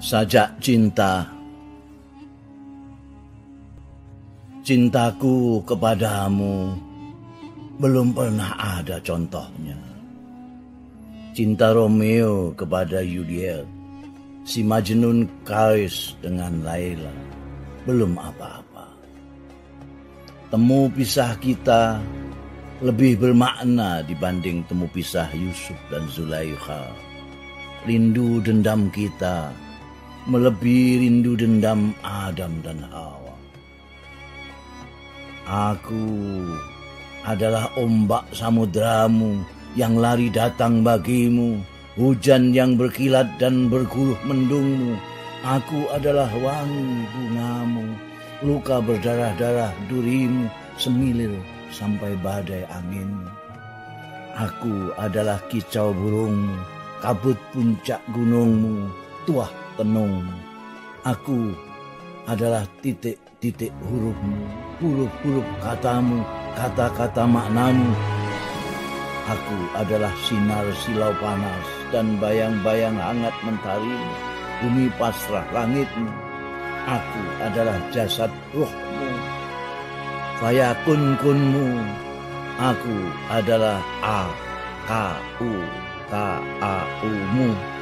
Sajak cinta Cintaku kepadamu belum pernah ada contohnya. Cinta Romeo kepada Juliet, si Majnun Kais dengan Laila, belum apa-apa. Temu pisah kita lebih bermakna dibanding temu pisah Yusuf dan Zulaikha. Rindu dendam kita melebihi rindu dendam Adam dan Hawa. Aku adalah ombak samudramu yang lari datang bagimu, hujan yang berkilat dan berguluh mendungmu. Aku adalah wangi bungamu, luka berdarah-darah durimu, semilir sampai badai anginmu. Aku adalah kicau burungmu, kabut puncak gunungmu, tuah tenungmu. Aku adalah titik-titik hurufmu, huruf-huruf katamu, kata-kata maknamu. Aku adalah sinar silau panas dan bayang-bayang hangat mentari, bumi pasrah langitmu. Aku adalah jasad ruhmu, fayakun kunmu. Aku adalah A, K, U, K, A, U, mu.